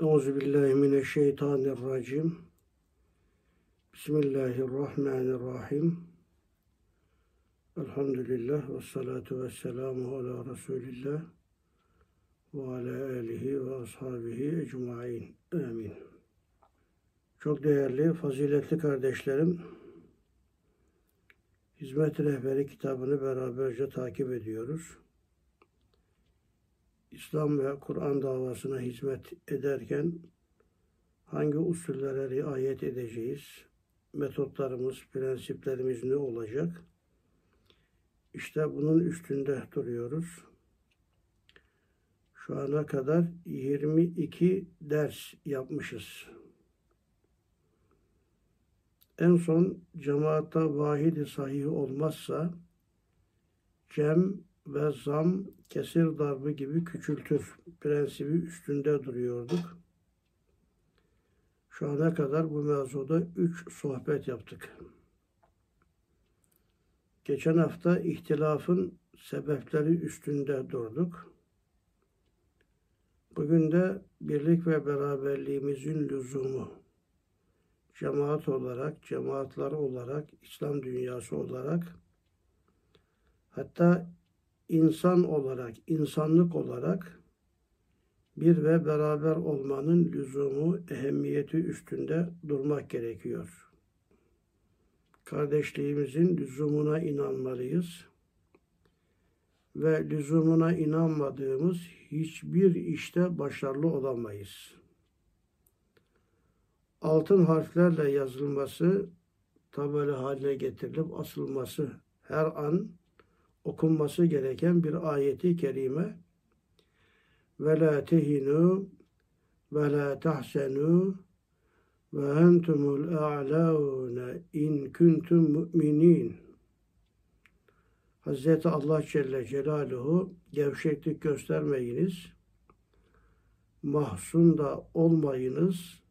Euzu billahi mineşşeytanirracim. Bismillahirrahmanirrahim. Elhamdülillah ve salatu ve selamu ala Resulillah ve ala alihi ve ashabihi ecmain. Amin. Çok değerli, faziletli kardeşlerim, Hizmet Rehberi kitabını beraberce takip ediyoruz. İslam ve Kur'an davasına hizmet ederken hangi usullere riayet edeceğiz? Metotlarımız, prensiplerimiz ne olacak? İşte bunun üstünde duruyoruz. Şu ana kadar 22 ders yapmışız. En son cemaatta vahidi sahih olmazsa cem ve zam kesir darbı gibi küçültür prensibi üstünde duruyorduk. Şu ana kadar bu mevzuda üç sohbet yaptık. Geçen hafta ihtilafın sebepleri üstünde durduk. Bugün de birlik ve beraberliğimizin lüzumu, cemaat olarak, cemaatler olarak, İslam dünyası olarak, hatta insan olarak, insanlık olarak bir ve beraber olmanın lüzumu, ehemmiyeti üstünde durmak gerekiyor. Kardeşliğimizin lüzumuna inanmalıyız ve lüzumuna inanmadığımız hiçbir işte başarılı olamayız. Altın harflerle yazılması, tabela haline getirilip asılması her an okunması gereken bir ayeti kerime ve la tehinu ve la tahsenu ve entumul a'laune in kuntum mu'minin Hazreti Allah Celle Celaluhu gevşeklik göstermeyiniz, mahzun da olmayınız,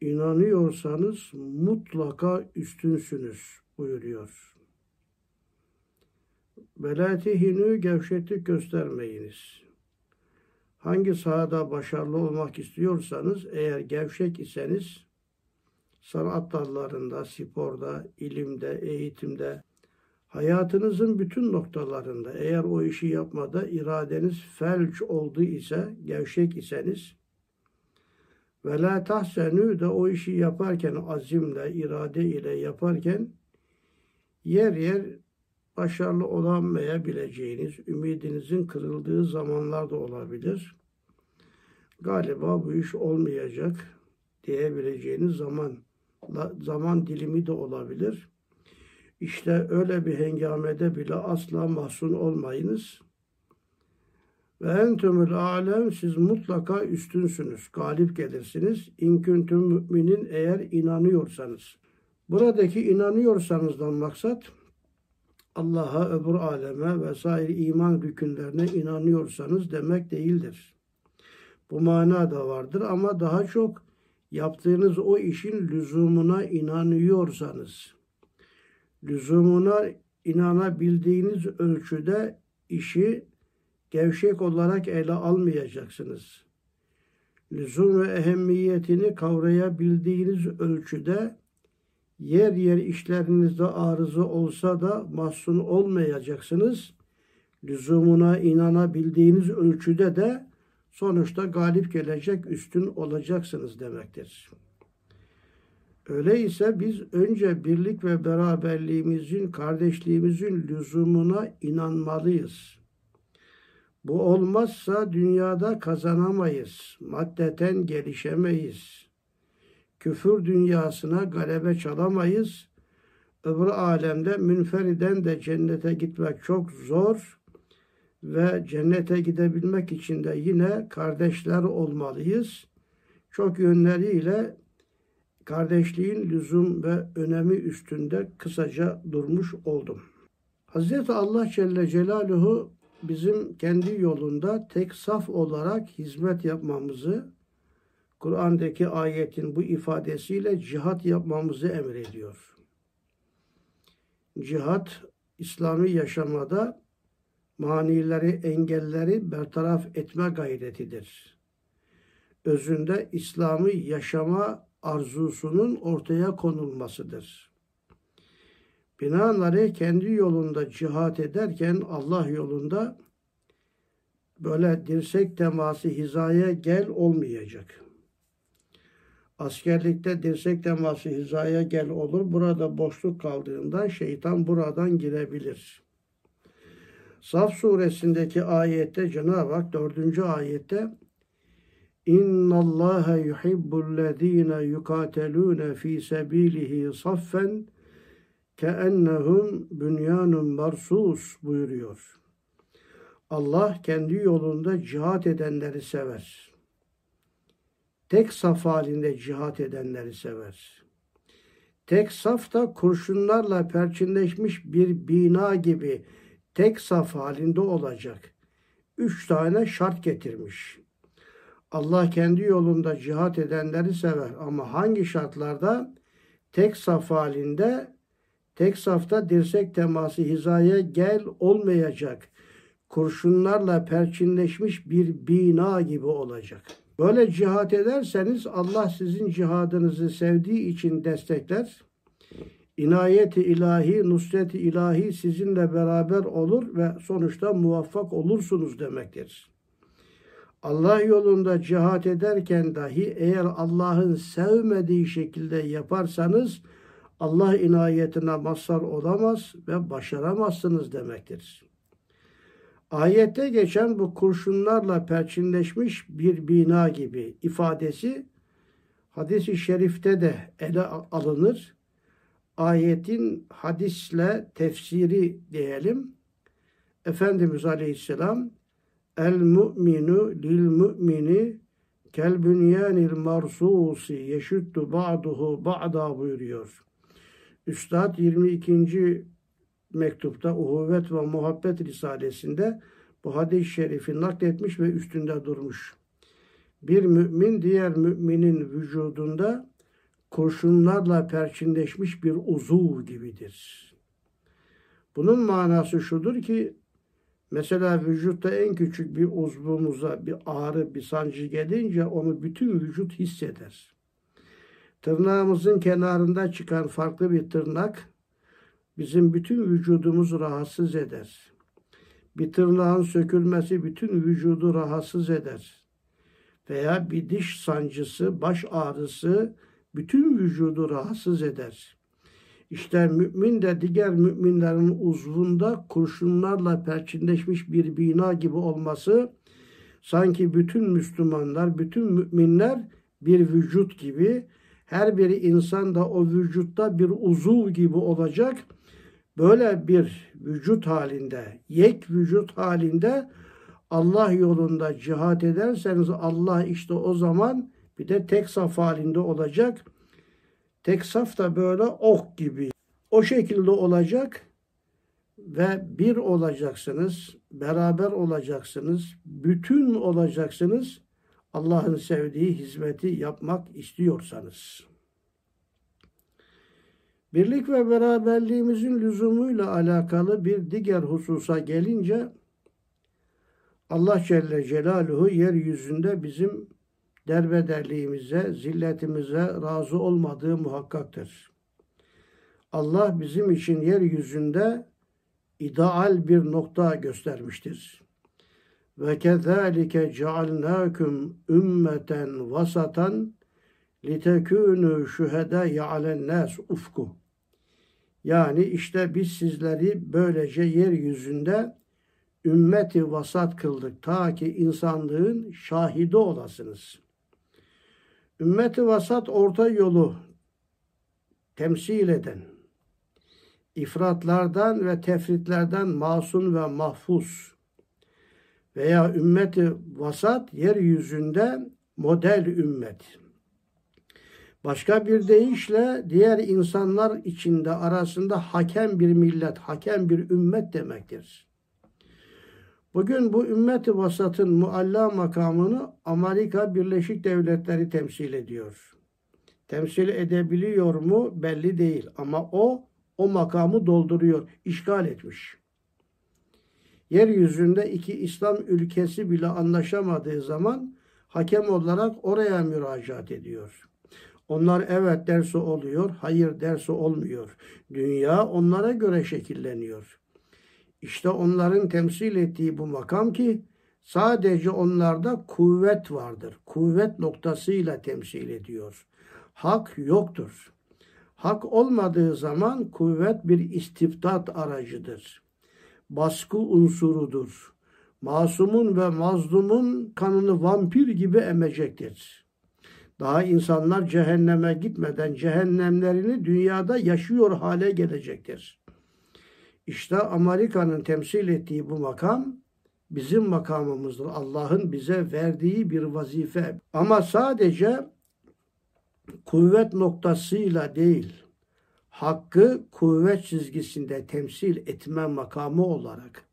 inanıyorsanız mutlaka üstünsünüz buyuruyor. Velatihinu gevşeklik göstermeyiniz. Hangi sahada başarılı olmak istiyorsanız eğer gevşek iseniz sanat dallarında, sporda, ilimde, eğitimde, hayatınızın bütün noktalarında eğer o işi yapmada iradeniz felç oldu ise, gevşek iseniz ve la tahsenü de o işi yaparken azimle, irade ile yaparken yer yer başarılı olamayabileceğiniz, ümidinizin kırıldığı zamanlar da olabilir. Galiba bu iş olmayacak diyebileceğiniz zaman zaman dilimi de olabilir. İşte öyle bir hengamede bile asla mahzun olmayınız. Ve entümül alem siz mutlaka üstünsünüz, galip gelirsiniz. İnküntüm müminin eğer inanıyorsanız. Buradaki inanıyorsanızdan maksat Allah'a, öbür aleme vesaire iman rükünlerine inanıyorsanız demek değildir. Bu mana da vardır ama daha çok yaptığınız o işin lüzumuna inanıyorsanız, lüzumuna inanabildiğiniz ölçüde işi gevşek olarak ele almayacaksınız. Lüzum ve ehemmiyetini kavrayabildiğiniz ölçüde yer yer işlerinizde arıza olsa da mahzun olmayacaksınız. Lüzumuna inanabildiğiniz ölçüde de sonuçta galip gelecek, üstün olacaksınız demektir. Öyleyse biz önce birlik ve beraberliğimizin, kardeşliğimizin lüzumuna inanmalıyız. Bu olmazsa dünyada kazanamayız, maddeten gelişemeyiz küfür dünyasına galebe çalamayız. Öbür alemde münferiden de cennete gitmek çok zor ve cennete gidebilmek için de yine kardeşler olmalıyız. Çok yönleriyle kardeşliğin lüzum ve önemi üstünde kısaca durmuş oldum. Hazreti Allah Celle Celaluhu bizim kendi yolunda tek saf olarak hizmet yapmamızı Kur'an'daki ayetin bu ifadesiyle cihat yapmamızı emrediyor. Cihat, İslami yaşamada manileri, engelleri bertaraf etme gayretidir. özünde İslam'ı yaşama arzusunun ortaya konulmasıdır. Binaenaleyh kendi yolunda cihat ederken Allah yolunda böyle dirsek teması hizaya gel olmayacak. Askerlikte dirsek teması hizaya gel olur. Burada boşluk kaldığında şeytan buradan girebilir. Saf suresindeki ayette Cenab-ı Hak dördüncü ayette İnna Allah yuhibbullezine yukatelune fi sebilihi saffen keennehum bünyanun marsus buyuruyor. Allah kendi yolunda cihat edenleri sever. Tek saf halinde cihat edenleri sever. Tek saf da kurşunlarla perçinleşmiş bir bina gibi tek saf halinde olacak. Üç tane şart getirmiş. Allah kendi yolunda cihat edenleri sever ama hangi şartlarda? Tek saf halinde, tek safta dirsek teması hizaya gel olmayacak. Kurşunlarla perçinleşmiş bir bina gibi olacak. Böyle cihat ederseniz Allah sizin cihadınızı sevdiği için destekler. İnayeti ilahi, nusreti ilahi sizinle beraber olur ve sonuçta muvaffak olursunuz demektir. Allah yolunda cihat ederken dahi eğer Allah'ın sevmediği şekilde yaparsanız Allah inayetine mazhar olamaz ve başaramazsınız demektir. Ayette geçen bu kurşunlarla perçinleşmiş bir bina gibi ifadesi hadisi şerifte de ele alınır. Ayetin hadisle tefsiri diyelim. Efendimiz Aleyhisselam El mu'minu lil mu'mini kel bünyanil marsusi yeşüttü ba'duhu ba'da buyuruyor. Üstad 22. mektupta Uhuvvet ve Muhabbet Risalesinde bu hadis-i şerifi nakletmiş ve üstünde durmuş. Bir mümin diğer müminin vücudunda kurşunlarla perçinleşmiş bir uzuv gibidir. Bunun manası şudur ki Mesela vücutta en küçük bir uzvumuza bir ağrı, bir sancı gelince onu bütün vücut hisseder. Tırnağımızın kenarında çıkan farklı bir tırnak bizim bütün vücudumuzu rahatsız eder. Bir tırnağın sökülmesi bütün vücudu rahatsız eder. Veya bir diş sancısı, baş ağrısı bütün vücudu rahatsız eder. İşte mümin de diğer müminlerin uzvunda kurşunlarla perçinleşmiş bir bina gibi olması sanki bütün Müslümanlar, bütün müminler bir vücut gibi her bir insan da o vücutta bir uzuv gibi olacak. Böyle bir vücut halinde, yek vücut halinde Allah yolunda cihat ederseniz Allah işte o zaman bir de tek saf halinde olacak. Tek saf da böyle ok gibi. O şekilde olacak ve bir olacaksınız, beraber olacaksınız, bütün olacaksınız. Allah'ın sevdiği hizmeti yapmak istiyorsanız. Birlik ve beraberliğimizin lüzumuyla alakalı bir diğer hususa gelince Allah Celle Celaluhu yeryüzünde bizim derbederliğimize, zilletimize razı olmadığı muhakkaktır. Allah bizim için yeryüzünde ideal bir nokta göstermiştir. Ve kezalike cealnakum ümmeten vasatan litekûnû şühedâye alennâs ufku. Yani işte biz sizleri böylece yeryüzünde ümmeti vasat kıldık ta ki insanlığın şahidi olasınız.'' ümmeti vasat orta yolu temsil eden, ifratlardan ve tefritlerden masum ve mahfuz veya ümmeti vasat yeryüzünde model ümmet. Başka bir deyişle diğer insanlar içinde arasında hakem bir millet, hakem bir ümmet demektir. Bugün bu ümmeti vasatın mualla makamını Amerika Birleşik Devletleri temsil ediyor. Temsil edebiliyor mu belli değil ama o o makamı dolduruyor, işgal etmiş. Yeryüzünde iki İslam ülkesi bile anlaşamadığı zaman hakem olarak oraya müracaat ediyor. Onlar evet derse oluyor, hayır derse olmuyor. Dünya onlara göre şekilleniyor. İşte onların temsil ettiği bu makam ki sadece onlarda kuvvet vardır. Kuvvet noktasıyla temsil ediyor. Hak yoktur. Hak olmadığı zaman kuvvet bir istibdat aracıdır. Baskı unsurudur. Masumun ve mazlumun kanını vampir gibi emecektir. Daha insanlar cehenneme gitmeden cehennemlerini dünyada yaşıyor hale gelecektir. İşte Amerika'nın temsil ettiği bu makam bizim makamımızdır. Allah'ın bize verdiği bir vazife. Ama sadece kuvvet noktasıyla değil, hakkı kuvvet çizgisinde temsil etme makamı olarak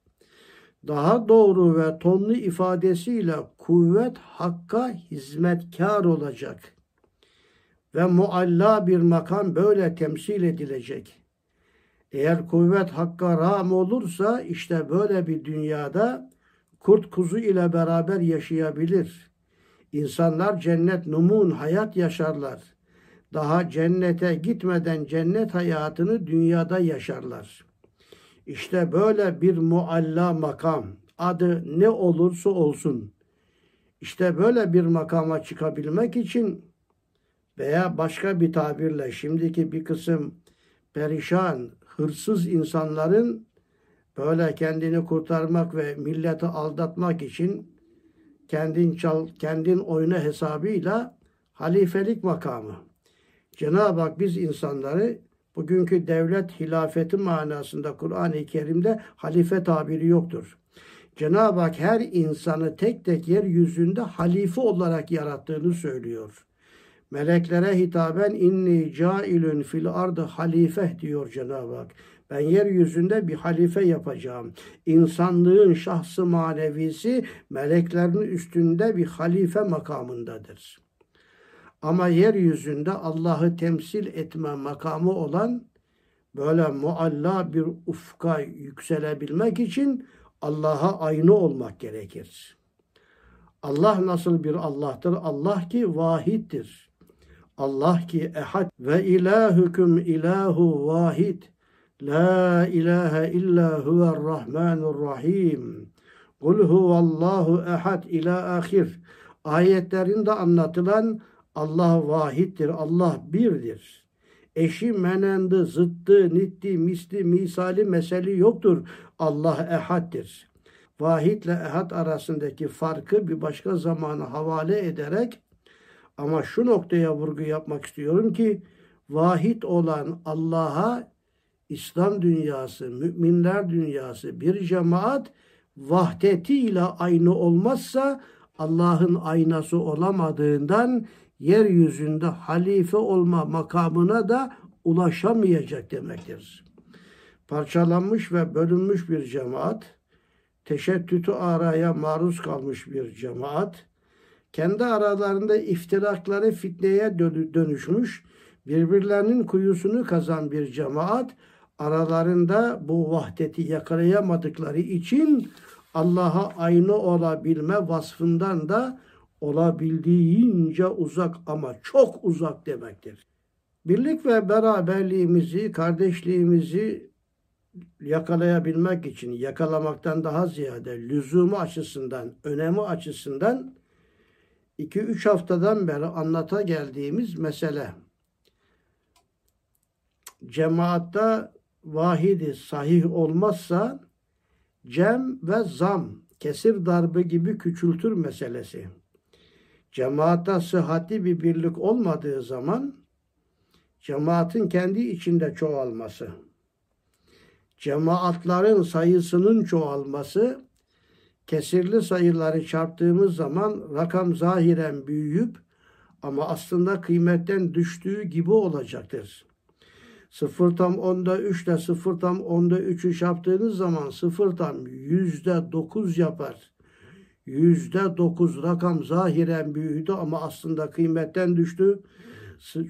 daha doğru ve tonlu ifadesiyle kuvvet hakka hizmetkar olacak ve mualla bir makam böyle temsil edilecek. Eğer kuvvet hakka ram olursa işte böyle bir dünyada kurt kuzu ile beraber yaşayabilir. İnsanlar cennet numun hayat yaşarlar. Daha cennete gitmeden cennet hayatını dünyada yaşarlar. İşte böyle bir mualla makam adı ne olursa olsun. İşte böyle bir makama çıkabilmek için veya başka bir tabirle şimdiki bir kısım perişan, hırsız insanların böyle kendini kurtarmak ve milleti aldatmak için kendin çal, kendin oyna hesabıyla halifelik makamı. Cenab-ı Hak biz insanları bugünkü devlet hilafeti manasında Kur'an-ı Kerim'de halife tabiri yoktur. Cenab-ı Hak her insanı tek tek yeryüzünde halife olarak yarattığını söylüyor. Meleklere hitaben inni cailün fil ardı halife diyor Cenab-ı Hak. Ben yeryüzünde bir halife yapacağım. İnsanlığın şahsı manevisi meleklerin üstünde bir halife makamındadır. Ama yeryüzünde Allah'ı temsil etme makamı olan böyle mualla bir ufka yükselebilmek için Allah'a aynı olmak gerekir. Allah nasıl bir Allah'tır? Allah ki vahiddir. Allah ki ehad ve ilahüküm ilahu vahid. La ilahe illa huver rahmanur Kul huvallahu ehad ila ahir. Ayetlerinde anlatılan Allah vahittir, Allah birdir. Eşi, menendı, zıttı, nitti, misli, misali meseli yoktur. Allah ehaddir. Vahid ile ehad arasındaki farkı bir başka zamana havale ederek ama şu noktaya vurgu yapmak istiyorum ki vahid olan Allah'a İslam dünyası, müminler dünyası bir cemaat vahdetiyle aynı olmazsa Allah'ın aynası olamadığından yeryüzünde halife olma makamına da ulaşamayacak demektir. Parçalanmış ve bölünmüş bir cemaat, teşettütü araya maruz kalmış bir cemaat, kendi aralarında iftirakları fitneye dönüşmüş, birbirlerinin kuyusunu kazan bir cemaat, aralarında bu vahdeti yakalayamadıkları için Allah'a aynı olabilme vasfından da olabildiğince uzak ama çok uzak demektir. Birlik ve beraberliğimizi, kardeşliğimizi yakalayabilmek için yakalamaktan daha ziyade lüzumu açısından, önemi açısından 2-3 haftadan beri anlata geldiğimiz mesele. Cemaatta vahidi sahih olmazsa cem ve zam, kesir darbe gibi küçültür meselesi. Cemaatta sıhhatli bir birlik olmadığı zaman cemaatin kendi içinde çoğalması, cemaatların sayısının çoğalması, kesirli sayıları çarptığımız zaman rakam zahiren büyüyüp ama aslında kıymetten düştüğü gibi olacaktır. Sıfır tam onda üç ile sıfır tam onda üçü çarptığınız zaman sıfır tam yüzde dokuz yapar yüzde dokuz rakam zahiren büyüdü ama aslında kıymetten düştü.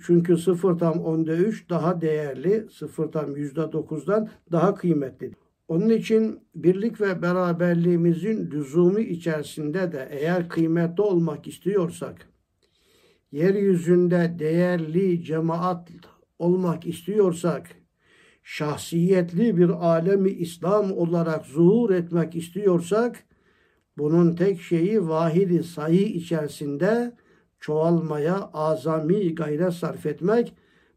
Çünkü sıfır tam onda üç daha değerli, sıfır tam yüzde dokuzdan daha kıymetli. Onun için birlik ve beraberliğimizin lüzumu içerisinde de eğer kıymetli olmak istiyorsak, yeryüzünde değerli cemaat olmak istiyorsak, şahsiyetli bir alemi İslam olarak zuhur etmek istiyorsak, bunun tek şeyi vahidi sahih içerisinde çoğalmaya azami gayret sarf etmek.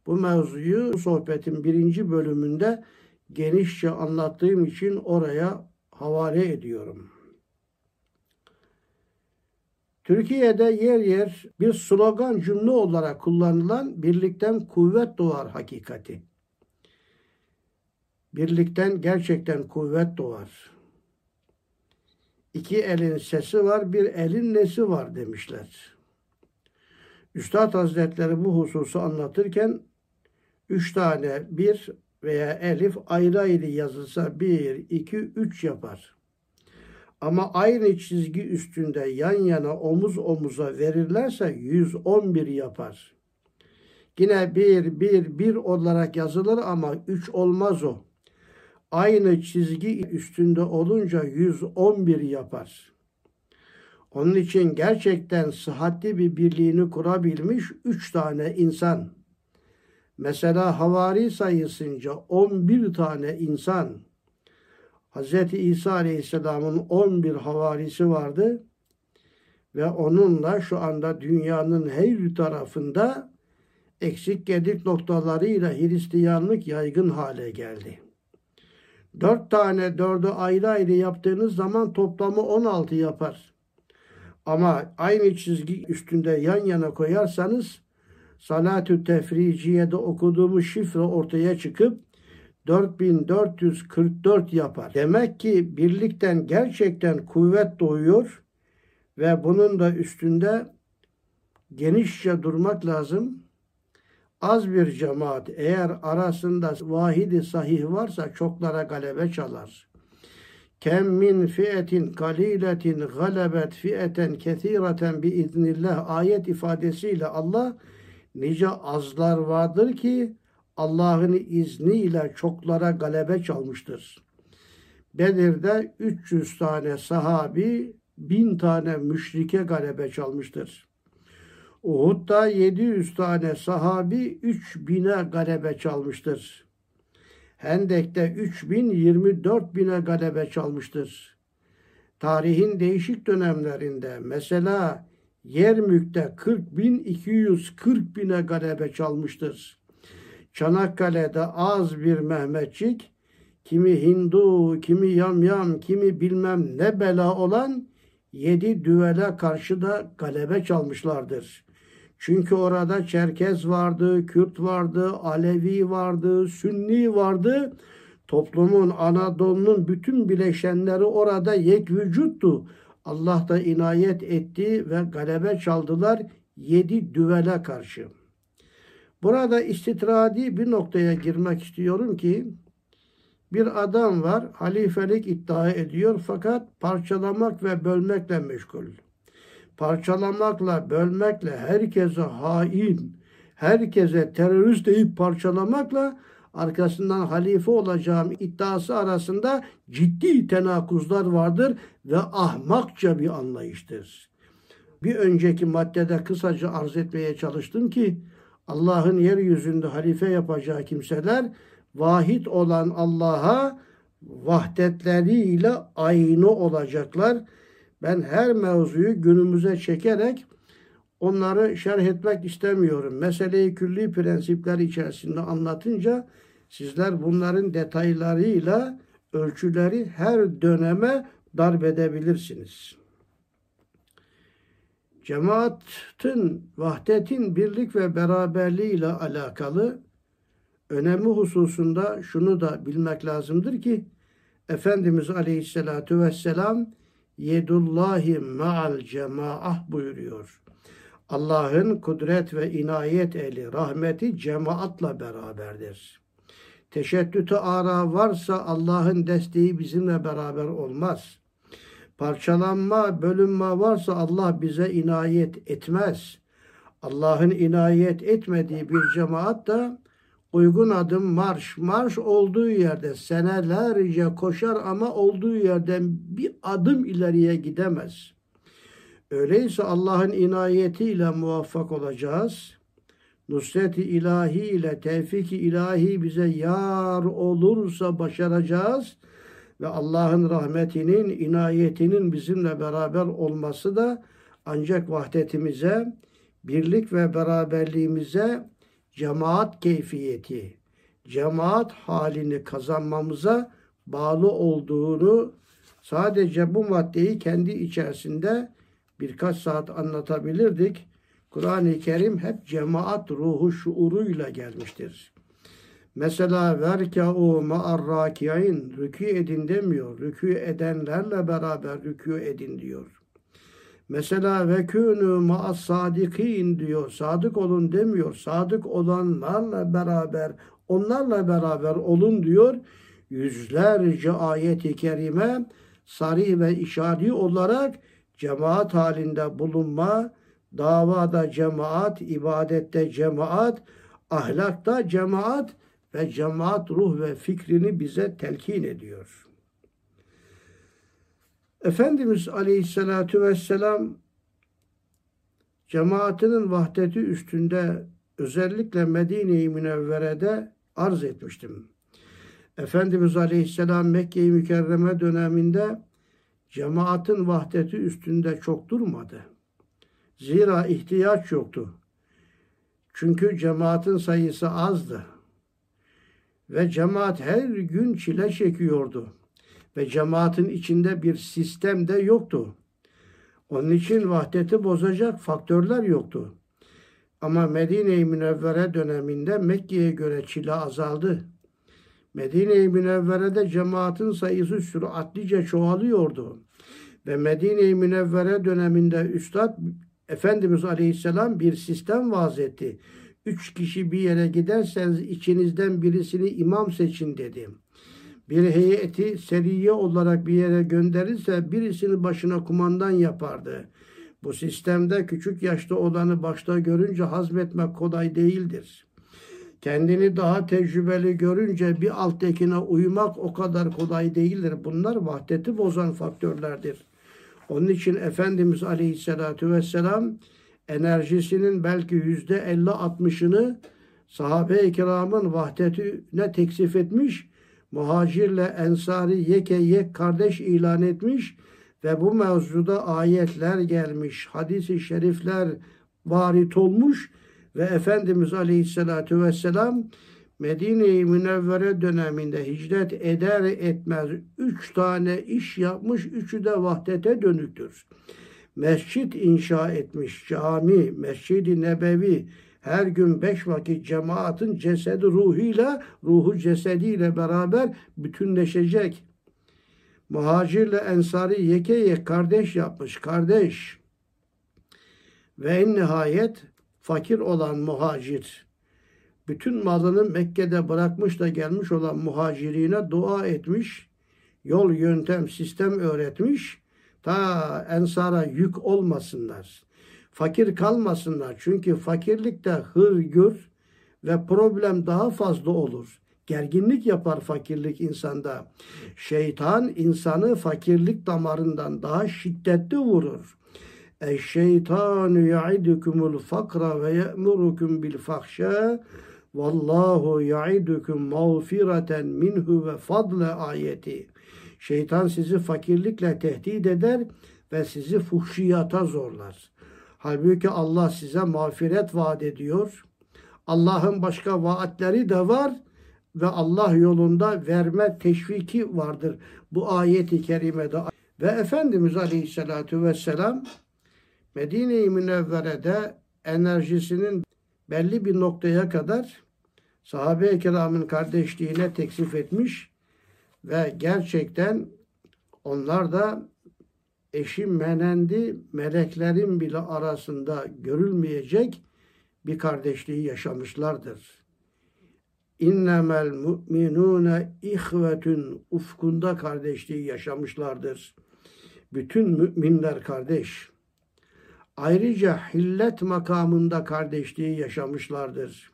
Bu mevzuyu bu sohbetin birinci bölümünde genişçe anlattığım için oraya havale ediyorum. Türkiye'de yer yer bir slogan cümle olarak kullanılan birlikten kuvvet doğar hakikati. Birlikten gerçekten kuvvet doğar. İki elin sesi var, bir elin nesi var demişler. Üstad Hazretleri bu hususu anlatırken üç tane bir veya elif ayrı ayrı yazılsa bir, iki, üç yapar. Ama aynı çizgi üstünde yan yana omuz omuza verirlerse 111 yapar. Yine bir, bir, bir olarak yazılır ama üç olmaz o. Aynı çizgi üstünde olunca 111 yapar. Onun için gerçekten sıhhatli bir birliğini kurabilmiş üç tane insan. Mesela havari sayısınca 11 tane insan. Hz. İsa Aleyhisselam'ın 11 havarisi vardı ve onunla şu anda dünyanın her tarafında eksik gedik noktalarıyla Hristiyanlık yaygın hale geldi. Dört tane dördü ayrı ayrı yaptığınız zaman toplamı 16 yapar. Ama aynı çizgi üstünde yan yana koyarsanız Salatü Tefriciye'de okuduğumuz şifre ortaya çıkıp 4444 yapar. Demek ki birlikten gerçekten kuvvet doğuyor ve bunun da üstünde genişçe durmak lazım. Az bir cemaat eğer arasında vahidi sahih varsa çoklara galebe çalar. Kem min fiyetin kaliletin galebet fiyeten kesireten bi iznillah ayet ifadesiyle Allah nice azlar vardır ki Allah'ın izniyle çoklara galebe çalmıştır. Bedir'de 300 tane sahabi, 1000 tane müşrike galebe çalmıştır. Uhud'da 700 tane sahabi 3000'e galebe çalmıştır. Hendek'te 3000 24 bine galebe çalmıştır. Tarihin değişik dönemlerinde mesela Yermük'te 40 bin 240 bine galebe çalmıştır. Çanakkale'de az bir Mehmetçik, kimi Hindu, kimi yamyam, kimi bilmem ne bela olan yedi düvele karşı da galebe çalmışlardır. Çünkü orada Çerkez vardı, Kürt vardı, Alevi vardı, Sünni vardı. Toplumun, Anadolu'nun bütün bileşenleri orada yek vücuttu. Allah da inayet etti ve galebe çaldılar yedi düvele karşı. Burada istitradi bir noktaya girmek istiyorum ki bir adam var halifelik iddia ediyor fakat parçalamak ve bölmekle meşgul parçalamakla, bölmekle, herkese hain, herkese terörist deyip parçalamakla arkasından halife olacağım iddiası arasında ciddi tenakuzlar vardır ve ahmakça bir anlayıştır. Bir önceki maddede kısaca arz etmeye çalıştım ki Allah'ın yeryüzünde halife yapacağı kimseler vahid olan Allah'a vahdetleriyle aynı olacaklar ben her mevzuyu günümüze çekerek onları şerh etmek istemiyorum. Meseleyi külli prensipler içerisinde anlatınca sizler bunların detaylarıyla ölçüleri her döneme darbedebilirsiniz. Cemaatin, vahdetin birlik ve beraberliği ile alakalı önemli hususunda şunu da bilmek lazımdır ki Efendimiz Aleyhisselatü Vesselam yedullahi ma'al cemaah buyuruyor. Allah'ın kudret ve inayet eli, rahmeti cemaatla beraberdir. Teşeddütü ara varsa Allah'ın desteği bizimle beraber olmaz. Parçalanma, bölünme varsa Allah bize inayet etmez. Allah'ın inayet etmediği bir cemaat da uygun adım marş. Marş olduğu yerde senelerce koşar ama olduğu yerden bir adım ileriye gidemez. Öyleyse Allah'ın inayetiyle muvaffak olacağız. Nusret-i ilahi ile tevfik-i ilahi bize yar olursa başaracağız. Ve Allah'ın rahmetinin, inayetinin bizimle beraber olması da ancak vahdetimize, birlik ve beraberliğimize cemaat keyfiyeti, cemaat halini kazanmamıza bağlı olduğunu sadece bu maddeyi kendi içerisinde birkaç saat anlatabilirdik. Kur'an-ı Kerim hep cemaat ruhu şuuruyla gelmiştir. Mesela verkâ'u ma'ar râki'in rükû edin demiyor. Rükû edenlerle beraber rükû edin diyor. Mesela ve kûnû ma'as sadikin diyor. Sadık olun demiyor. Sadık olanlarla beraber, onlarla beraber olun diyor. Yüzlerce ayeti kerime sarı ve işari olarak cemaat halinde bulunma, davada cemaat, ibadette cemaat, ahlakta cemaat ve cemaat ruh ve fikrini bize telkin ediyor. Efendimiz Aleyhisselatü Vesselam cemaatinin vahdeti üstünde özellikle Medine-i Münevvere'de arz etmiştim. Efendimiz Aleyhisselam Mekke-i Mükerreme döneminde cemaatin vahdeti üstünde çok durmadı. Zira ihtiyaç yoktu. Çünkü cemaatin sayısı azdı. Ve cemaat her gün çile çekiyordu. Ve cemaatin içinde bir sistem de yoktu. Onun için vahdeti bozacak faktörler yoktu. Ama Medine-i Münevvere döneminde Mekke'ye göre çile azaldı. Medine-i Münevvere'de cemaatin sayısı süratlice çoğalıyordu. Ve Medine-i Münevvere döneminde Üstad Efendimiz Aleyhisselam bir sistem vaz etti. Üç kişi bir yere giderseniz içinizden birisini imam seçin dedi. Bir heyeti seriye olarak bir yere gönderirse birisini başına kumandan yapardı. Bu sistemde küçük yaşta olanı başta görünce hazmetmek kolay değildir. Kendini daha tecrübeli görünce bir alttekine uymak o kadar kolay değildir. Bunlar vahdeti bozan faktörlerdir. Onun için Efendimiz Aleyhisselatü Vesselam enerjisinin belki yüzde elli altmışını sahabe-i kiramın vahdetine teksif etmiş, muhacirle ensari yeke yek kardeş ilan etmiş ve bu mevzuda ayetler gelmiş, hadisi şerifler varit olmuş ve Efendimiz Aleyhisselatü Vesselam Medine-i Münevvere döneminde hicret eder etmez üç tane iş yapmış, üçü de vahdete dönüktür. Mescit inşa etmiş, cami, mescidi nebevi, her gün beş vakit cemaatin cesedi ruhuyla, ruhu cesediyle beraber bütünleşecek. Muhacirle ensari yeke yek kardeş yapmış, kardeş. Ve en nihayet fakir olan muhacir, bütün malını Mekke'de bırakmış da gelmiş olan muhacirine dua etmiş, yol, yöntem, sistem öğretmiş, ta ensara yük olmasınlar, fakir kalmasınlar. Çünkü fakirlikte hırgür ve problem daha fazla olur. Gerginlik yapar fakirlik insanda. Şeytan insanı fakirlik damarından daha şiddetli vurur. Eşşeytanu ya'idukumul fakra ve ye'murukum bil fahşa Vallahu ya'idukum mağfireten minhu ve fadle ayeti. Şeytan sizi fakirlikle tehdit eder ve sizi fuhşiyata zorlar. Halbuki Allah size mağfiret vaat ediyor. Allah'ın başka vaatleri de var ve Allah yolunda verme teşviki vardır bu ayeti kerimede. Ve Efendimiz Aleyhisselatü Vesselam Medine-i Münevvere'de enerjisinin belli bir noktaya kadar sahabe-i kiramın kardeşliğine teksif etmiş ve gerçekten onlar da eşi menendi meleklerin bile arasında görülmeyecek bir kardeşliği yaşamışlardır. İnnemel mu'minune ihvetün ufkunda kardeşliği yaşamışlardır. Bütün müminler kardeş. Ayrıca hillet makamında kardeşliği yaşamışlardır.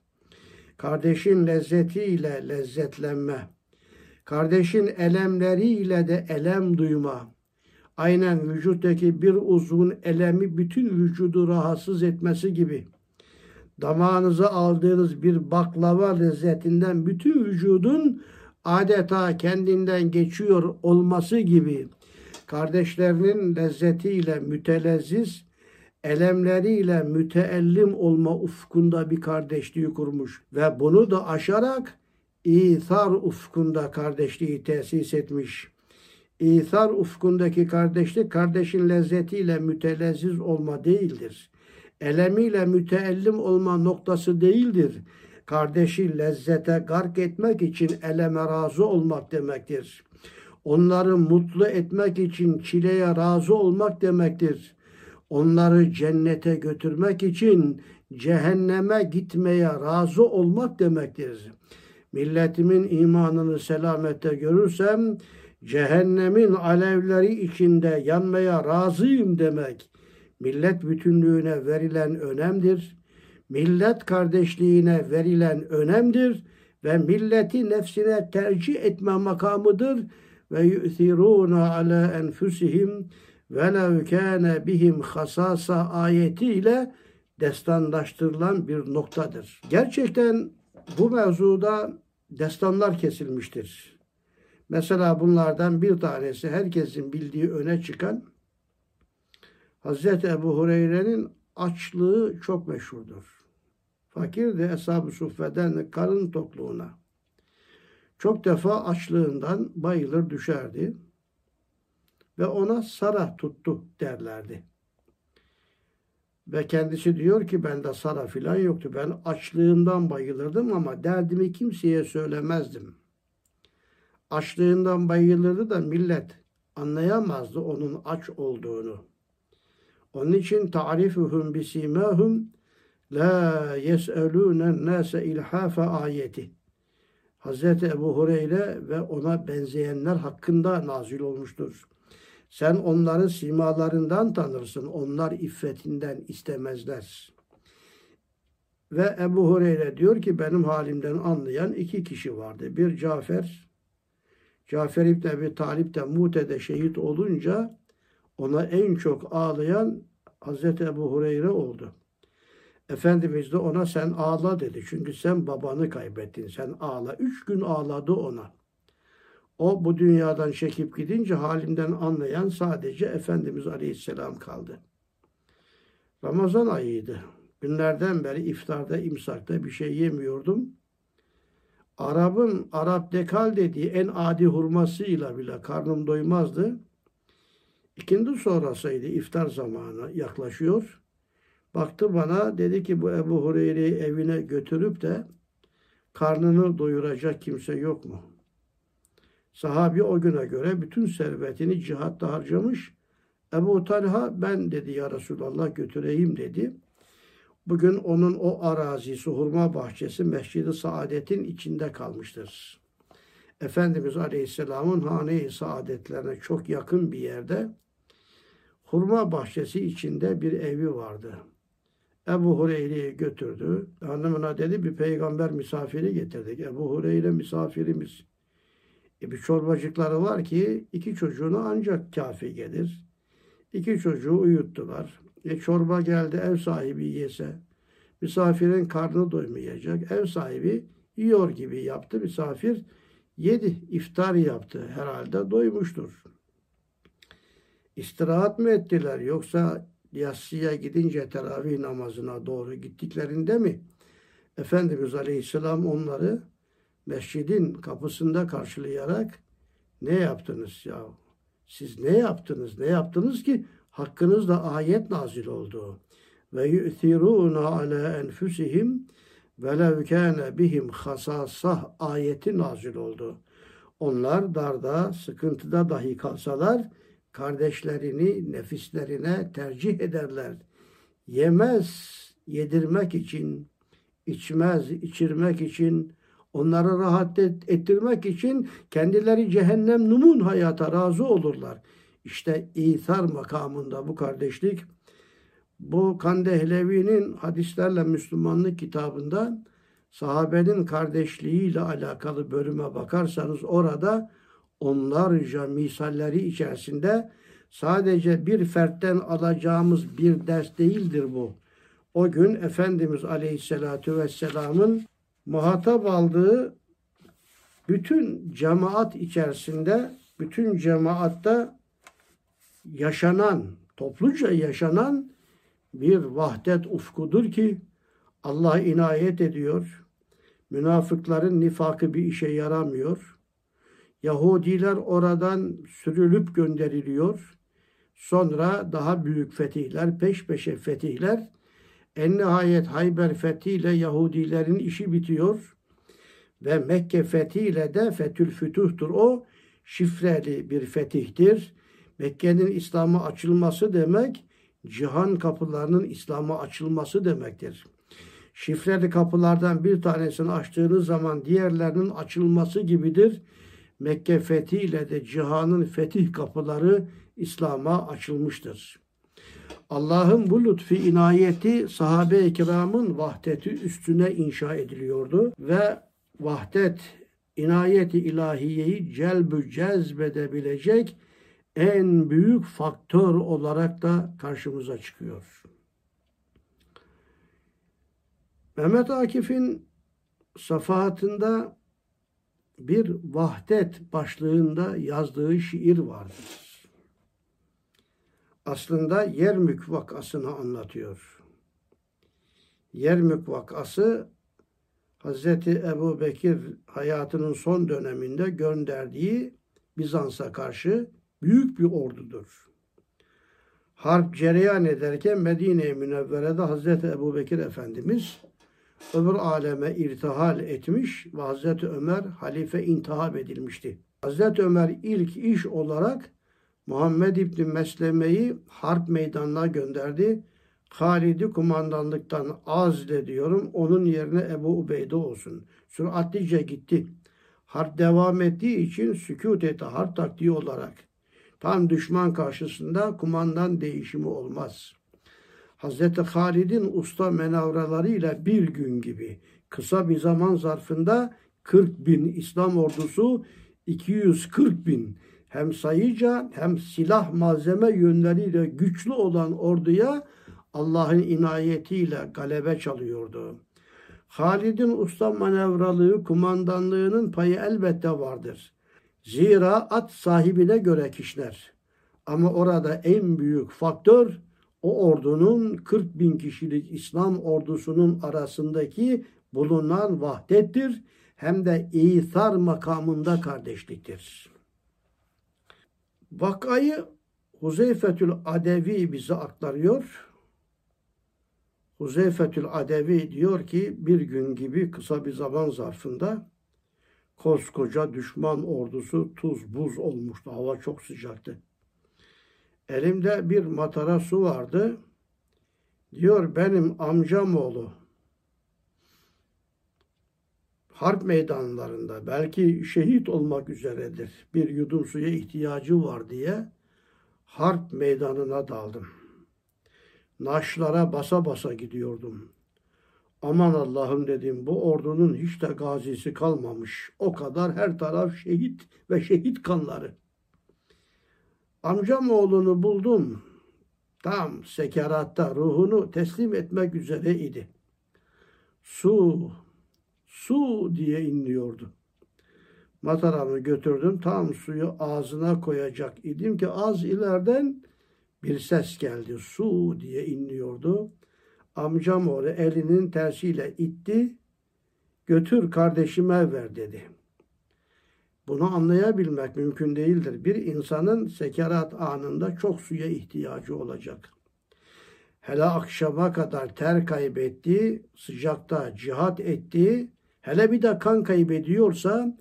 Kardeşin lezzetiyle lezzetlenme. Kardeşin elemleriyle de elem duyma. Aynen vücuttaki bir uzvun elemi bütün vücudu rahatsız etmesi gibi. Damağınıza aldığınız bir baklava lezzetinden bütün vücudun adeta kendinden geçiyor olması gibi kardeşlerinin lezzetiyle mütelezziz, elemleriyle müteellim olma ufkunda bir kardeşliği kurmuş ve bunu da aşarak İthar ufkunda kardeşliği tesis etmiş. İthar ufkundaki kardeşlik kardeşin lezzetiyle mütelezziz olma değildir. Elemiyle müteellim olma noktası değildir. Kardeşi lezzete gark etmek için eleme razı olmak demektir. Onları mutlu etmek için çileye razı olmak demektir. Onları cennete götürmek için cehenneme gitmeye razı olmak demektir. Milletimin imanını selamette görürsem cehennemin alevleri içinde yanmaya razıyım demek. Millet bütünlüğüne verilen önemdir. Millet kardeşliğine verilen önemdir ve milleti nefsine tercih etme makamıdır ve yu'thiruna ala enfusihim velev kâne bihim hasasa ayetiyle destanlaştırılan bir noktadır. Gerçekten bu mevzuda destanlar kesilmiştir. Mesela bunlardan bir tanesi herkesin bildiği öne çıkan Hazreti Ebu Hureyre'nin açlığı çok meşhurdur. Fakir de Eshab-ı Suffe'den karın tokluğuna. Çok defa açlığından bayılır düşerdi ve ona sara tuttu derlerdi. Ve kendisi diyor ki bende sara filan yoktu. Ben açlığından bayılırdım ama derdimi kimseye söylemezdim. Açlığından bayılırdı da millet anlayamazdı onun aç olduğunu. Onun için ta'rifuhum bisimahum la yes'elûnen nâse ilhafe ayeti. Hazreti Ebu Hureyre ve ona benzeyenler hakkında nazil olmuştur. Sen onların simalarından tanırsın. Onlar iffetinden istemezler. Ve Ebu Hureyre diyor ki benim halimden anlayan iki kişi vardı. Bir Cafer, Cafer İbni Ebi Talip de Mute'de şehit olunca ona en çok ağlayan Hazreti Ebu Hureyre oldu. Efendimiz de ona sen ağla dedi. Çünkü sen babanı kaybettin. Sen ağla. Üç gün ağladı ona. O bu dünyadan çekip gidince halimden anlayan sadece Efendimiz Aleyhisselam kaldı. Ramazan ayıydı. Günlerden beri iftarda, imsakta bir şey yemiyordum. Arap'ın Arap dekal dediği en adi hurmasıyla bile karnım doymazdı. İkindi sonrasıydı iftar zamanı yaklaşıyor. Baktı bana dedi ki bu Ebu Hureyre'yi evine götürüp de karnını doyuracak kimse yok mu? Sahabi o güne göre bütün servetini cihatta harcamış. Ebu Talha ben dedi ya Resulallah götüreyim dedi. Bugün onun o arazisi, hurma bahçesi Mescid-i Saadet'in içinde kalmıştır. Efendimiz Aleyhisselam'ın hane-i saadetlerine çok yakın bir yerde hurma bahçesi içinde bir evi vardı. Ebu Hureyre'yi götürdü. Hanımına dedi bir peygamber misafiri getirdik. Ebu Hureyre misafirimiz. E bir çorbacıkları var ki iki çocuğuna ancak kafi gelir. İki çocuğu uyuttular. E çorba geldi ev sahibi yese. Misafirin karnı doymayacak. Ev sahibi yiyor gibi yaptı. Misafir yedi. iftar yaptı. Herhalde doymuştur. İstirahat mı ettiler yoksa yatsıya gidince teravih namazına doğru gittiklerinde mi Efendimiz Aleyhisselam onları mescidin kapısında karşılayarak ne yaptınız ya? Siz ne yaptınız? Ne yaptınız ki hakkınızda ayet nazil oldu. Ve yu'thiruna ala enfusihim velev kâne bihim hasasah ayeti nazil oldu. Onlar darda, sıkıntıda dahi kalsalar kardeşlerini nefislerine tercih ederler. Yemez yedirmek için, içmez içirmek için, onları rahat ettirmek için kendileri cehennem numun hayata razı olurlar. İşte ithar makamında bu kardeşlik bu Kandehlevi'nin hadislerle Müslümanlık kitabında sahabenin kardeşliğiyle alakalı bölüme bakarsanız orada onlarca misalleri içerisinde sadece bir fertten alacağımız bir ders değildir bu. O gün Efendimiz Aleyhisselatü Vesselam'ın muhatap aldığı bütün cemaat içerisinde, bütün cemaatta yaşanan, topluca yaşanan bir vahdet ufkudur ki Allah inayet ediyor. Münafıkların nifakı bir işe yaramıyor. Yahudiler oradan sürülüp gönderiliyor. Sonra daha büyük fetihler, peş peşe fetihler. En nihayet Hayber fethiyle Yahudilerin işi bitiyor. Ve Mekke fethiyle de Fetül Fütuh'tur o. Şifreli bir fetihtir. Mekke'nin İslam'a açılması demek, cihan kapılarının İslam'a açılması demektir. Şifreli kapılardan bir tanesini açtığınız zaman diğerlerinin açılması gibidir. Mekke fethiyle de cihanın fetih kapıları İslam'a açılmıştır. Allah'ın bu lütfi inayeti sahabe-i kiramın vahdeti üstüne inşa ediliyordu ve vahdet inayeti ilahiyeyi celbü cezbedebilecek en büyük faktör olarak da karşımıza çıkıyor. Mehmet Akif'in safahatında bir vahdet başlığında yazdığı şiir vardır. Aslında Yermük vakasını anlatıyor. Yermük vakası Hazreti Ebu Bekir hayatının son döneminde gönderdiği Bizans'a karşı büyük bir ordudur. Harp cereyan ederken Medine-i Münevvere'de Hazreti Ebu Bekir Efendimiz öbür aleme irtihal etmiş ve Hazreti Ömer halife intihab edilmişti. Hazreti Ömer ilk iş olarak Muhammed İbni Mesleme'yi harp meydanına gönderdi. Halid'i kumandanlıktan azle diyorum. Onun yerine Ebu Ubeyde olsun. Süratlice gitti. Harp devam ettiği için sükut etti harp taktiği olarak. Tam düşman karşısında kumandan değişimi olmaz. Hazreti Halid'in usta menavralarıyla bir gün gibi kısa bir zaman zarfında 40 bin İslam ordusu 240 bin hem sayıca hem silah malzeme yönleriyle güçlü olan orduya Allah'ın inayetiyle galebe çalıyordu. Halid'in usta manevralığı, kumandanlığının payı elbette vardır. Zira at sahibine göre kişiler. Ama orada en büyük faktör o ordunun 40 bin kişilik İslam ordusunun arasındaki bulunan vahdettir. Hem de ithar makamında kardeşliktir. Vakayı Huzeyfetül Adevi bize aktarıyor. Huzeyfetül Adevi diyor ki bir gün gibi kısa bir zaman zarfında koskoca düşman ordusu tuz buz olmuştu. Hava çok sıcaktı. Elimde bir matara su vardı. Diyor benim amcam oğlu harp meydanlarında belki şehit olmak üzeredir. Bir yudum suya ihtiyacı var diye harp meydanına daldım. Naşlara basa basa gidiyordum. Aman Allah'ım dedim bu ordunun hiç de gazisi kalmamış. O kadar her taraf şehit ve şehit kanları. Amcam oğlunu buldum. Tam sekeratta ruhunu teslim etmek üzere idi. Su, su diye inliyordu. Mataramı götürdüm. Tam suyu ağzına koyacak idim ki az ileriden bir ses geldi. Su diye inliyordu. Amcam oğlu elinin tersiyle itti. Götür kardeşime ver dedi. Bunu anlayabilmek mümkün değildir. Bir insanın sekerat anında çok suya ihtiyacı olacak. Hele akşama kadar ter kaybettiği, sıcakta cihat ettiği, hele bir de kan kaybediyorsa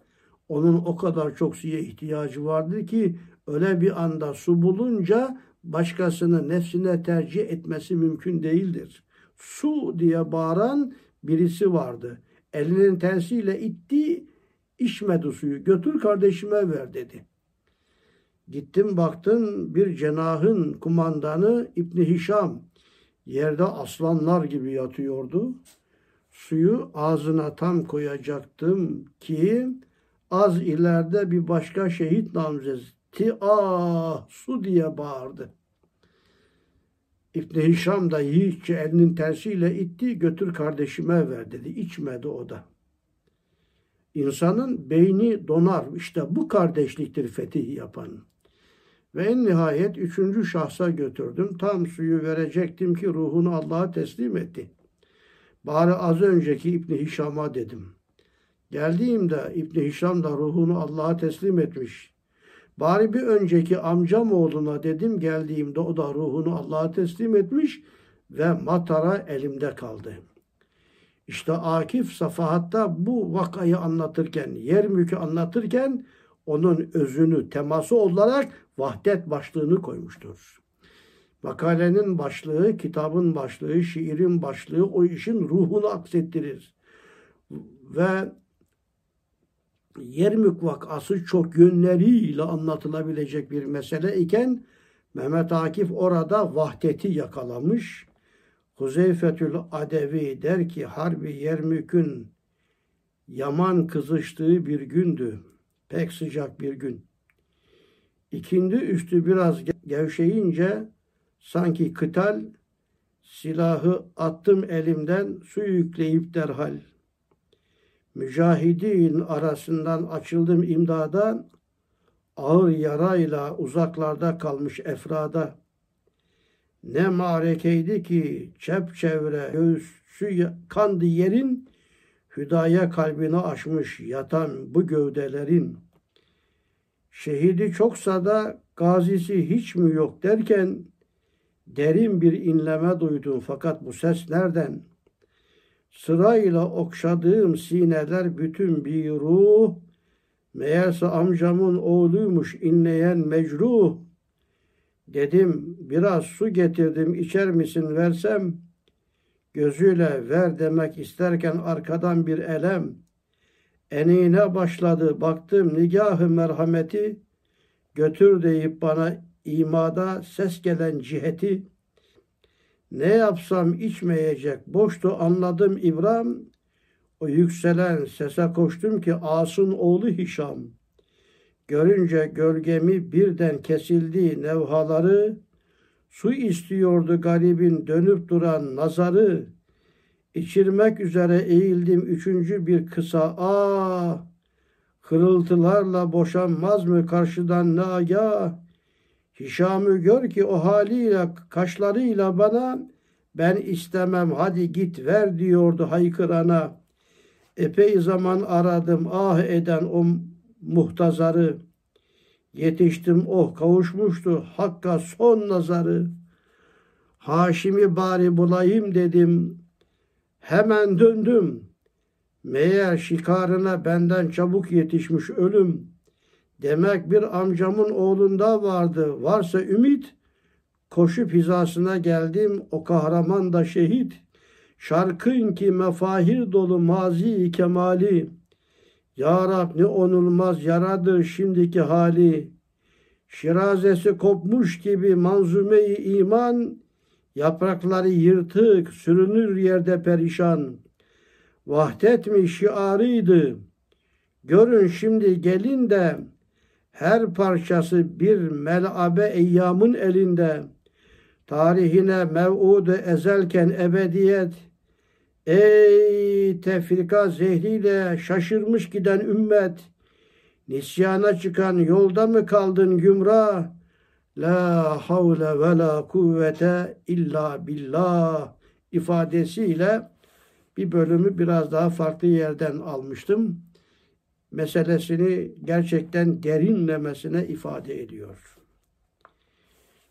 onun o kadar çok suya ihtiyacı vardır ki öyle bir anda su bulunca başkasını nefsine tercih etmesi mümkün değildir. Su diye bağıran birisi vardı. Elinin tersiyle itti, içmedi suyu. Götür kardeşime ver dedi. Gittim baktım bir cenahın kumandanı İbni Hişam yerde aslanlar gibi yatıyordu. Suyu ağzına tam koyacaktım ki az ileride bir başka şehit namzeti ah su diye bağırdı. İbn Hişam da yiğitçe elinin tersiyle itti götür kardeşime ver dedi. İçmedi o da. İnsanın beyni donar. İşte bu kardeşliktir fetih yapan. Ve en nihayet üçüncü şahsa götürdüm. Tam suyu verecektim ki ruhunu Allah'a teslim etti. Bari az önceki İbni Hişam'a dedim. Geldiğimde İbni Hişam da ruhunu Allah'a teslim etmiş. Bari bir önceki amcam oğluna dedim geldiğimde o da ruhunu Allah'a teslim etmiş ve matara elimde kaldı. İşte Akif Safahat'ta bu vakayı anlatırken, yer mülkü anlatırken onun özünü, teması olarak vahdet başlığını koymuştur. Makalenin başlığı, kitabın başlığı, şiirin başlığı o işin ruhunu aksettirir. Ve Yermük vakası çok yönleriyle anlatılabilecek bir mesele iken Mehmet Akif orada vahdeti yakalamış. Huzeyfetül Adevi der ki Harbi Yermük'ün yaman kızıştığı bir gündü. Pek sıcak bir gün. İkindi üstü biraz gevşeyince sanki kıtal silahı attım elimden su yükleyip derhal. Mücahidin arasından açıldım imdada ağır yarayla uzaklarda kalmış efrada. Ne marekeydi ki çepçevre göğsü kandı yerin hüdaya kalbini açmış yatan bu gövdelerin. Şehidi çoksa da gazisi hiç mi yok derken derin bir inleme duydum fakat bu ses nereden? Sırayla okşadığım sineler bütün bir ruh, meğerse amcamın oğluymuş inleyen mecruh. Dedim biraz su getirdim içer misin versem, gözüyle ver demek isterken arkadan bir elem, enine başladı baktım nigahı merhameti, götür deyip bana imada ses gelen ciheti, ne yapsam içmeyecek, boştu anladım İbrahim, o yükselen sese koştum ki As'ın oğlu Hişam. Görünce gölgemi birden kesildi nevhaları, su istiyordu garibin dönüp duran nazarı. İçirmek üzere eğildim üçüncü bir kısa ah hırıltılarla boşanmaz mı karşıdan ne agah Hişam'ı gör ki o haliyle kaşlarıyla bana ben istemem hadi git ver diyordu haykırana. Epey zaman aradım ah eden o muhtazarı. Yetiştim oh kavuşmuştu Hakk'a son nazarı. Haşim'i bari bulayım dedim. Hemen döndüm. Meğer şikarına benden çabuk yetişmiş ölüm. Demek bir amcamın oğlunda vardı. Varsa ümit. Koşup hizasına geldim. O kahraman da şehit. Şarkın ki mefahir dolu mazi kemali. Ya Rab ne onulmaz yaradır şimdiki hali. Şirazesi kopmuş gibi manzumeyi iman, yaprakları yırtık, sürünür yerde perişan. Vahdet mi şiarıydı. Görün şimdi gelin de her parçası bir melabe eyyamın elinde. Tarihine mev'udu ezelken ebediyet. Ey tefrika zehriyle şaşırmış giden ümmet. Nisyana çıkan yolda mı kaldın gümrah? La havle ve la kuvvete illa billah ifadesiyle bir bölümü biraz daha farklı yerden almıştım meselesini gerçekten derinlemesine ifade ediyor.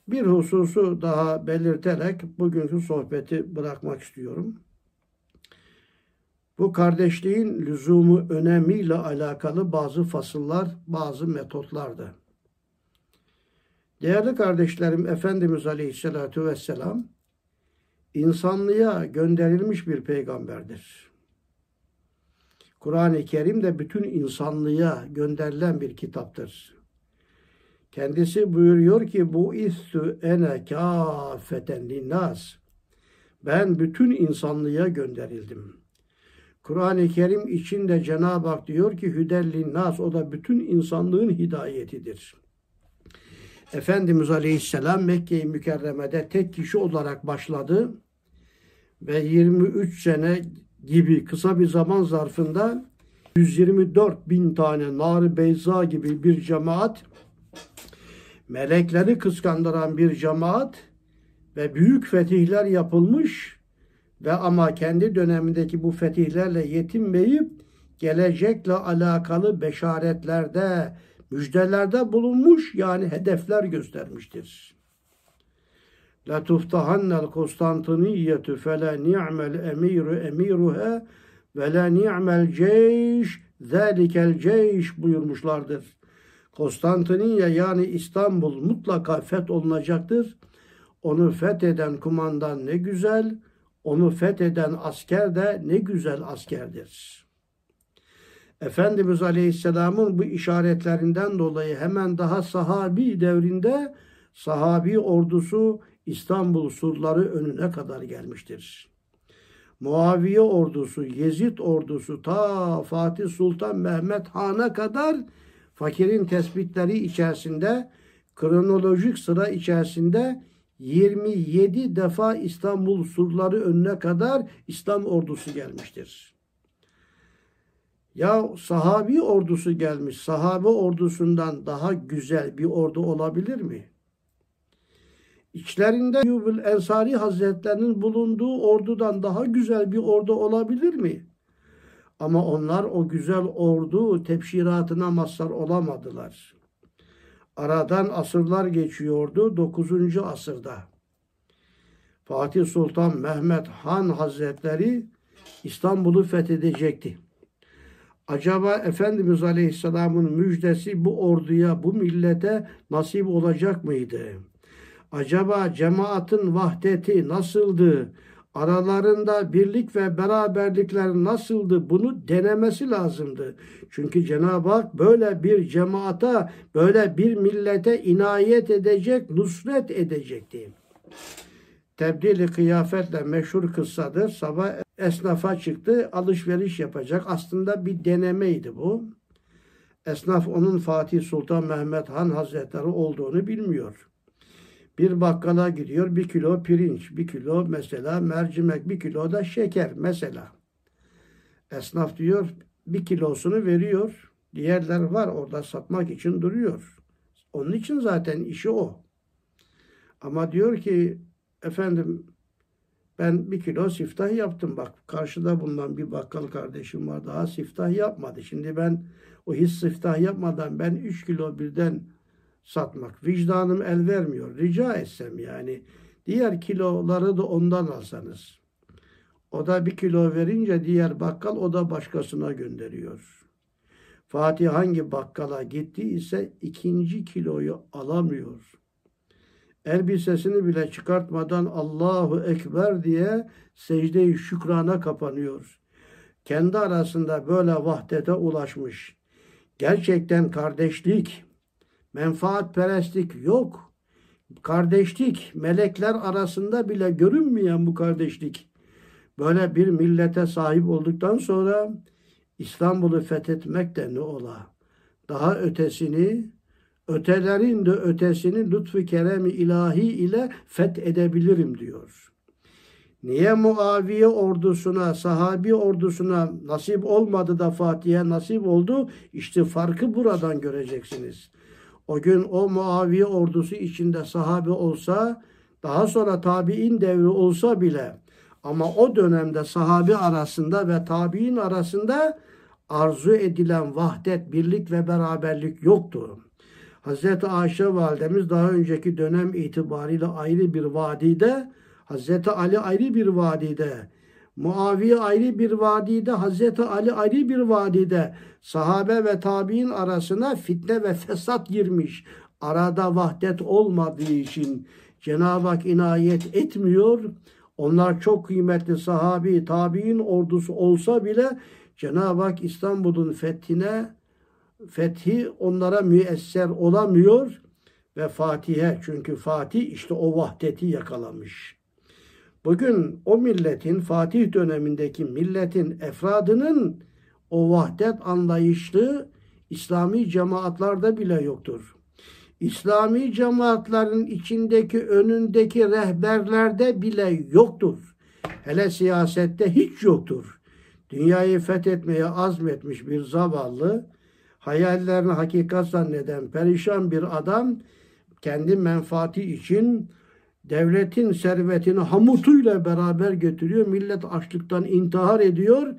Bir hususu daha belirterek bugünkü sohbeti bırakmak istiyorum. Bu kardeşliğin lüzumu önemiyle alakalı bazı fasıllar, bazı metotlardı. Değerli kardeşlerim, Efendimiz Aleyhisselatü Vesselam insanlığa gönderilmiş bir peygamberdir. Kur'an-ı Kerim de bütün insanlığa gönderilen bir kitaptır. Kendisi buyuruyor ki bu istü ene kâfeten linnas. Ben bütün insanlığa gönderildim. Kur'an-ı Kerim içinde Cenab-ı Hak diyor ki hüdellin nas o da bütün insanlığın hidayetidir. Efendimiz Aleyhisselam Mekke-i Mükerreme'de tek kişi olarak başladı ve 23 sene gibi kısa bir zaman zarfında 124 bin tane nar Beyza gibi bir cemaat, melekleri kıskandıran bir cemaat ve büyük fetihler yapılmış ve ama kendi dönemindeki bu fetihlerle yetinmeyip gelecekle alakalı beşaretlerde, müjdelerde bulunmuş yani hedefler göstermiştir. La tuftahannel Konstantiniyetu fele ni'mel emiru emiruha ve la ni'mel ceyş zâlikel ceyş buyurmuşlardır. Konstantiniye yani İstanbul mutlaka fetholunacaktır. Onu fetheden kumandan ne güzel, onu fetheden asker de ne güzel askerdir. Efendimiz Aleyhisselam'ın bu işaretlerinden dolayı hemen daha sahabi devrinde sahabi ordusu İstanbul surları önüne kadar gelmiştir. Muaviye ordusu, Yezid ordusu ta Fatih Sultan Mehmet Han'a kadar fakirin tespitleri içerisinde kronolojik sıra içerisinde 27 defa İstanbul surları önüne kadar İslam ordusu gelmiştir. Ya sahabi ordusu gelmiş. Sahabe ordusundan daha güzel bir ordu olabilir mi? İçlerinde Eyyubül Ensari Hazretlerinin bulunduğu ordudan daha güzel bir ordu olabilir mi? Ama onlar o güzel ordu tepşiratına mazhar olamadılar. Aradan asırlar geçiyordu 9. asırda. Fatih Sultan Mehmet Han Hazretleri İstanbul'u fethedecekti. Acaba Efendimiz Aleyhisselam'ın müjdesi bu orduya, bu millete nasip olacak mıydı? Acaba cemaatin vahdeti nasıldı? Aralarında birlik ve beraberlikler nasıldı? Bunu denemesi lazımdı. Çünkü Cenab-ı Hak böyle bir cemaata, böyle bir millete inayet edecek, nusret edecekti. Tebdili kıyafetle meşhur kıssadır. Sabah esnafa çıktı, alışveriş yapacak. Aslında bir denemeydi bu. Esnaf onun Fatih Sultan Mehmet Han Hazretleri olduğunu bilmiyor. Bir bakkala gidiyor bir kilo pirinç, bir kilo mesela mercimek, bir kilo da şeker mesela. Esnaf diyor bir kilosunu veriyor. Diğerler var orada satmak için duruyor. Onun için zaten işi o. Ama diyor ki efendim ben bir kilo siftah yaptım bak. Karşıda bulunan bir bakkal kardeşim var daha siftah yapmadı. Şimdi ben o hiç siftah yapmadan ben üç kilo birden satmak. Vicdanım el vermiyor. Rica etsem yani. Diğer kiloları da ondan alsanız. O da bir kilo verince diğer bakkal o da başkasına gönderiyor. Fatih hangi bakkala gitti ise ikinci kiloyu alamıyor. Elbisesini bile çıkartmadan Allahu Ekber diye secde-i şükrana kapanıyor. Kendi arasında böyle vahdete ulaşmış. Gerçekten kardeşlik, menfaatperestlik yok. Kardeşlik, melekler arasında bile görünmeyen bu kardeşlik. Böyle bir millete sahip olduktan sonra İstanbul'u fethetmek de ne ola? Daha ötesini, ötelerin de ötesini lütfu keremi ilahi ile fethedebilirim diyor. Niye Muaviye ordusuna, sahabi ordusuna nasip olmadı da Fatih'e nasip oldu? İşte farkı buradan göreceksiniz. O gün o Muaviye ordusu içinde sahabe olsa, daha sonra tabi'in devri olsa bile ama o dönemde sahabi arasında ve tabi'in arasında arzu edilen vahdet, birlik ve beraberlik yoktu. Hazreti Ayşe validemiz daha önceki dönem itibariyle ayrı bir vadide, Hazreti Ali ayrı bir vadide, Muaviye ayrı bir vadide, Hazreti Ali ayrı bir vadide sahabe ve tabi'in arasına fitne ve fesat girmiş. Arada vahdet olmadığı için Cenab-ı Hak inayet etmiyor. Onlar çok kıymetli sahabi, tabi'in ordusu olsa bile Cenab-ı Hak İstanbul'un fethine fethi onlara müesser olamıyor ve Fatih'e çünkü Fatih işte o vahdeti yakalamış. Bugün o milletin Fatih dönemindeki milletin efradının o vahdet anlayışlı İslami cemaatlarda bile yoktur. İslami cemaatlerin içindeki önündeki rehberlerde bile yoktur. Hele siyasette hiç yoktur. Dünyayı fethetmeye azmetmiş bir zavallı, hayallerini hakikat zanneden perişan bir adam kendi menfaati için devletin servetini hamutuyla beraber götürüyor. Millet açlıktan intihar ediyor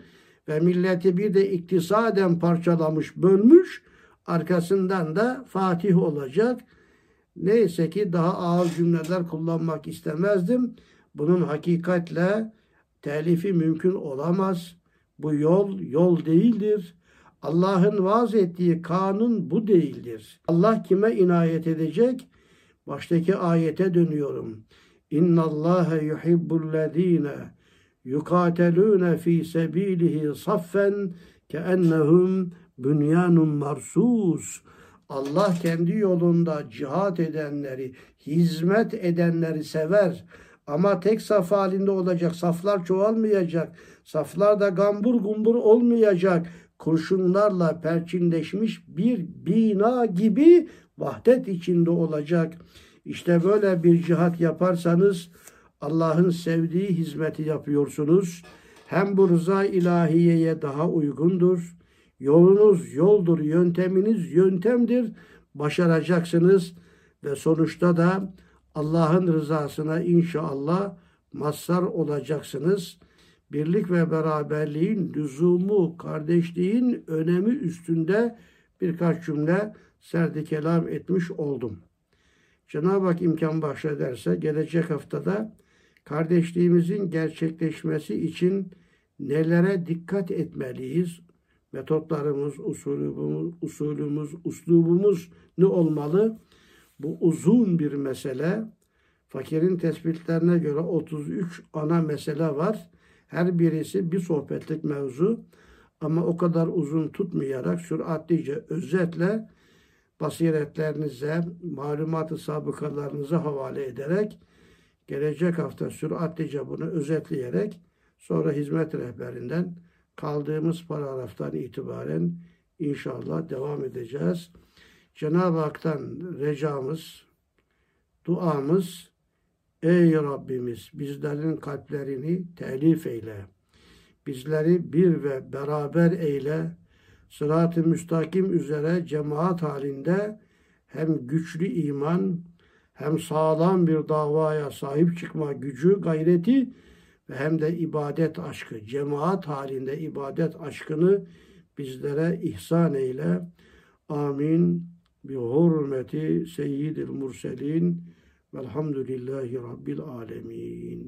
ve milleti bir de iktisaden parçalamış, bölmüş. Arkasından da Fatih olacak. Neyse ki daha ağır cümleler kullanmak istemezdim. Bunun hakikatle telifi mümkün olamaz. Bu yol yol değildir. Allah'ın vaaz ettiği kanun bu değildir. Allah kime inayet edecek? Baştaki ayete dönüyorum. İnna Allah yuhibbullezine yukatelune fi sebilihi saffen keennehum bünyanun marsus. Allah kendi yolunda cihat edenleri, hizmet edenleri sever. Ama tek saf halinde olacak. Saflar çoğalmayacak. Saflar da gambur gumbur olmayacak. Kurşunlarla perçinleşmiş bir bina gibi vahdet içinde olacak. İşte böyle bir cihat yaparsanız Allah'ın sevdiği hizmeti yapıyorsunuz. Hem bu rıza ilahiyeye daha uygundur. Yolunuz yoldur, yönteminiz yöntemdir. Başaracaksınız ve sonuçta da Allah'ın rızasına inşallah mazhar olacaksınız. Birlik ve beraberliğin lüzumu, kardeşliğin önemi üstünde birkaç cümle serdi kelam etmiş oldum. Cenab-ı Hak imkan bahşederse gelecek haftada kardeşliğimizin gerçekleşmesi için nelere dikkat etmeliyiz? Metotlarımız, usulümüz, usulümüz, uslubumuz ne olmalı? Bu uzun bir mesele. Fakirin tespitlerine göre 33 ana mesele var. Her birisi bir sohbetlik mevzu. Ama o kadar uzun tutmayarak süratlice, özetle basiretlerinize, malumatı sabıkalarınıza havale ederek gelecek hafta süratlice bunu özetleyerek sonra hizmet rehberinden kaldığımız paragraftan itibaren inşallah devam edeceğiz. Cenab-ı Hak'tan recamız, duamız, ey Rabbimiz bizlerin kalplerini telif eyle. Bizleri bir ve beraber eyle. Sırat-ı müstakim üzere cemaat halinde hem güçlü iman hem sağlam bir davaya sahip çıkma gücü, gayreti ve hem de ibadet aşkı, cemaat halinde ibadet aşkını bizlere ihsan eyle. Amin. Bi hurmeti seyyidil murselin velhamdülillahi rabbil alemin.